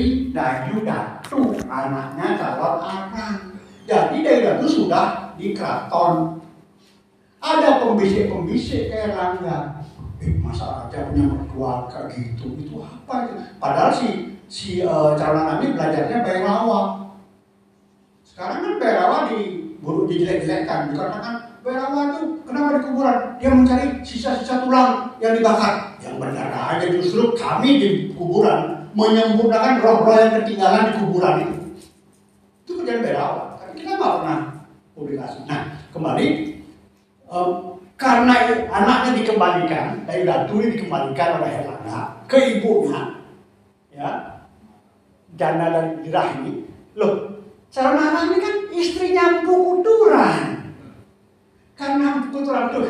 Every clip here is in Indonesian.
Sri Dayu Datu, anaknya calon anak. Jadi Dayu Datu sudah di keraton. Ada pembisik-pembisik kayak Rangga. Eh, masa aja punya mertua kayak gitu, itu apa itu? Padahal si si uh, calon anak ini belajarnya Bayrawa. Sekarang kan Bayrawa di buru dijelek-jelekkan, dikarenakan Bayrawa itu kenapa di kuburan? Dia mencari sisa-sisa tulang yang dibakar. Yang benar aja justru kami di kuburan menyempurnakan roh-roh yang ketinggalan di kuburan itu. Itu kerjaan Bayrawa. Tapi kita nggak pernah publikasi. Nah, kembali um, karena anaknya dikembalikan dari Datu dikembalikan oleh Herlangga ke ibunya, ya, dana dari dirahmi. Loh, Sarana anak ini kan istrinya Empu Kuturan. Karena Empu Kuturan tuh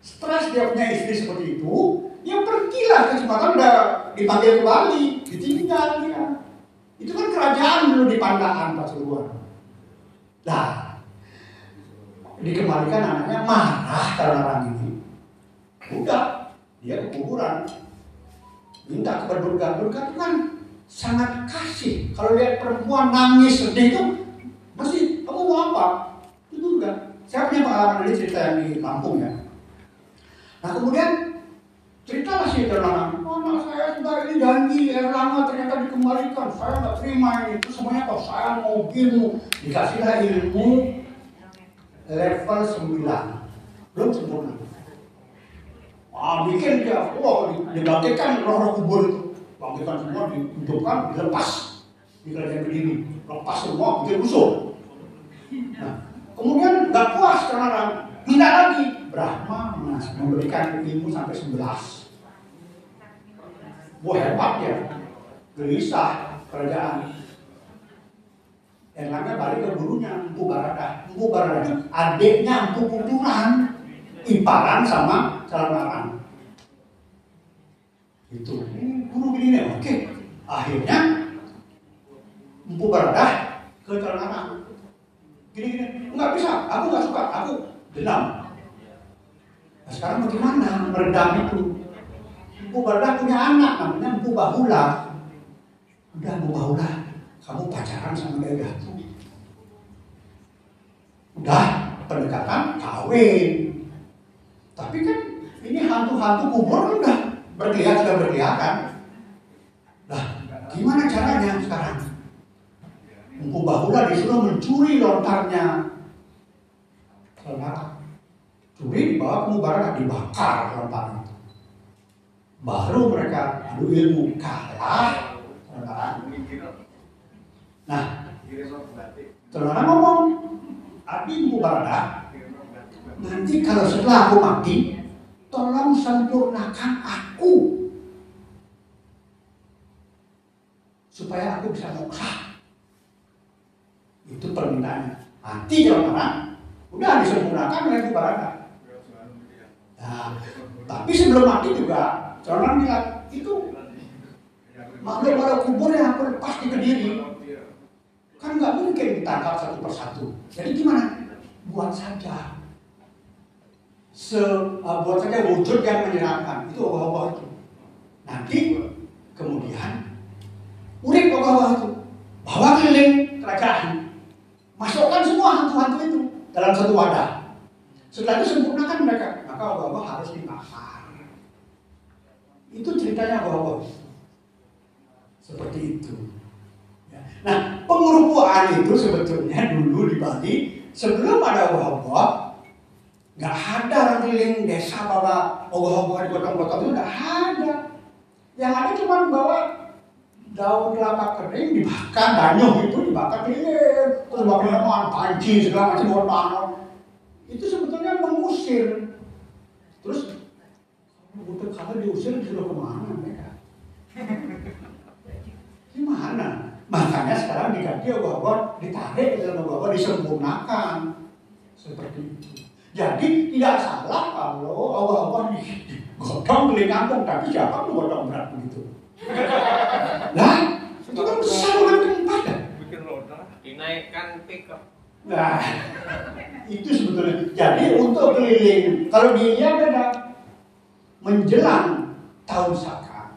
stres dia punya istri seperti itu, ya pergilah kecepatan udah dipanggil kembali, ditinggal dia. Itu kan kerajaan dulu di Pandakan Pasuruan. Nah, dikembalikan anaknya marah karena orang ini. Udah, dia ke kuburan. Minta ke berdurga, durga kan sangat kasih. Kalau lihat perempuan nangis sedih itu, masih kamu mau apa? Itu durga. Saya punya pengalaman ini cerita yang di kampung ya. Nah kemudian cerita masih terlarang. Oh, anak saya sudah ini janji Erlangga ternyata dikembalikan. Saya nggak terima ini. Itu semuanya kalau saya mau ilmu. Dikasihlah ilmu level 9 belum sempurna. Ah, bikin dia wah dibangkitkan roh-roh kubur itu. Bangkitkan semua dihidupkan dilepas. Di kerajaan berdiri. Lepas semua bikin musuh nah, kemudian nggak puas karena minta lagi. Brahma memberikan ilmu sampai 11 wah hebat ya gelisah kerajaan Erlangga balik ke gurunya Empu Barada. Empu Barada adiknya Empu Kuturan. Iparan sama Calanaran. Itu. Guru gini nih, oke. Akhirnya Empu Barada ke Calanaran. Gini-gini, enggak bisa, aku nggak suka, aku dendam. Nah, sekarang bagaimana meredam itu? Barada punya anak namanya Empu Bahula. Udah Empu Bahula, kamu pacaran sama Datu. Udah pendekatan kawin. Tapi kan ini hantu-hantu kubur udah berkelihat sudah berkeliatan. Lah, gimana caranya sekarang? Empu Bahula disuruh mencuri lontarnya Lontar. Curi dibawa ke Mubarak dibakar lontar itu. Baru mereka adu ilmu kalah. Nah, Saudara ngomong, Abi Mubarada, nanti kalau setelah aku mati, tolong sempurnakan aku. Supaya aku bisa moksa. Itu permintaannya. Nanti jalan udah disempurnakan oleh Mubarada. Nah, tapi sebelum mati juga, orang bilang, itu makhluk pada kubur yang aku lepas di kediri kan nggak mungkin ditangkap satu persatu. Jadi gimana? Buat saja. Se, uh, buat saja wujud yang menyenangkan itu Allah itu. Nanti kemudian urip Allah itu. Bawa keliling kerajaan. Masukkan semua hantu-hantu itu dalam satu wadah. Setelah itu sempurnakan mereka. Maka Allah harus dibakar itu ceritanya Allah seperti itu Nah, pengurupuan itu sebetulnya dulu di Bali sebelum ada ogoh-ogoh nggak ada orang keliling desa bawa ogoh-ogoh digotong-gotong itu nggak ada. Yang ada cuma bawa daun kelapa kering dibakar, danyuh itu dibakar keliling, terus bawa minuman, panci segala macam buat. Itu sebetulnya mengusir. Kalau diusir disuruh ke mana mereka? Gimana? Makanya sekarang diganti ogoh-ogoh ditarik dalam ogoh-ogoh disempurnakan. Seperti itu. Jadi tidak salah kalau ogoh-ogoh digotong beli kampung, tapi siapa mau gotong berat begitu? Nah, itu kan besar orang tempat kan? Bikin roda. Dinaikkan pickup. Nah, itu sebetulnya. Jadi untuk keliling, kalau di India beda. Menjelang tahun saka,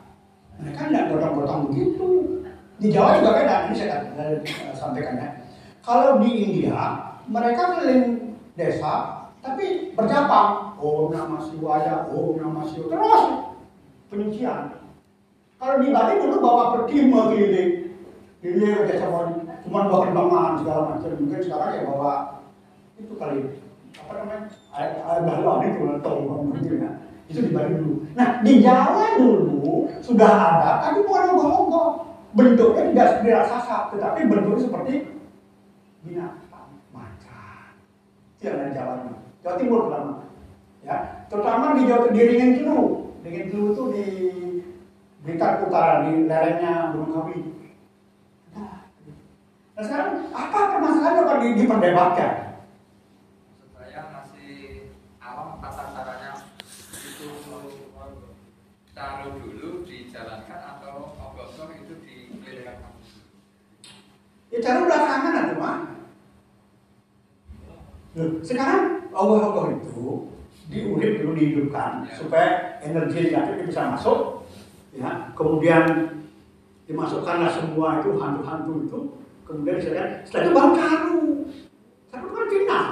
mereka tidak gotong-gotong begitu Di Jawa juga beda, ini saya sampaikan ya. Kalau di India, mereka keliling desa, tapi berjapang. Oh nama Siwaya, oh nama Siwa. Terus penyucian. Kalau di Bali dulu bawa pertima keliling. Ke desa. Cuma bawa perkembangan segala macam. Mungkin sekarang ya bawa itu kali apa namanya air air galon itu atau mungkin ya itu di Bali dulu. Nah di Jawa dulu sudah ada, tapi bukan ogoh-ogoh. Bentuknya tidak seperti raksasa, tetapi bentuknya seperti binatang, macan. Itu dari Jawa dulu. Jawa Timur terutama. Ya, terutama di Jawa di Ringin Kilu. Ringin Kilu itu di Blitar Utara di lerengnya Gunung Kawi. Nah, nah sekarang apa permasalahannya kalau di- diperdebatkan? saya masih awam tata caranya itu taruh dulu dijalankan atau ogoh itu dikelilingkan Ya cara belakangan ada mah. Sekarang Allah-Allah itu diurip dulu dihidupkan Ya. supaya energi negatif bisa masuk, ya. Kemudian dimasukkanlah semua itu hantu-hantu itu, kemudian disediakan. Setelah itu baru caru. Itu kan final.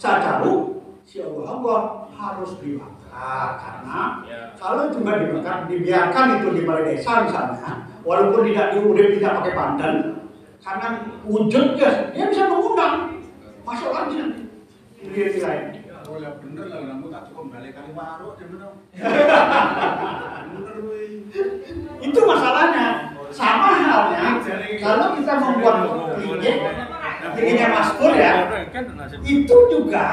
Saat caru, si Allah-Allah harus dibakar karena Ya. kalau nggak dibakar, dibiarkan itu di balai desa misalnya, walaupun tidak diurip, tidak pakai pandan, karena wujudnya dia bisa mengundang masuk lagi nanti diri lain. Ya bener lah, kamu tak cukup balik kali baru bener. Itu masalahnya. Sama halnya kalau kita membuat klinik, kliniknya Mas Pur ya, itu juga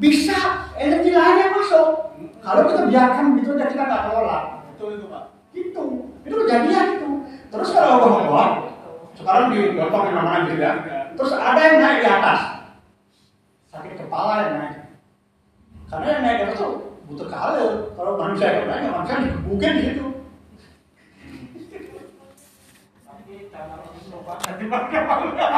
bisa energi lain yang masuk. Kalau kita biarkan begitu aja kita nggak kelola, Betul itu pak. itu itu kejadian itu. Terus kalau Allah Allah, sekarang di gampang di mana gitu ya. Terus ada yang naik di atas, sakit kepala yang naik. Karena yang naik di atas tuh butuh kalau kalau manusia yang naik, manusia di situ. Tapi itu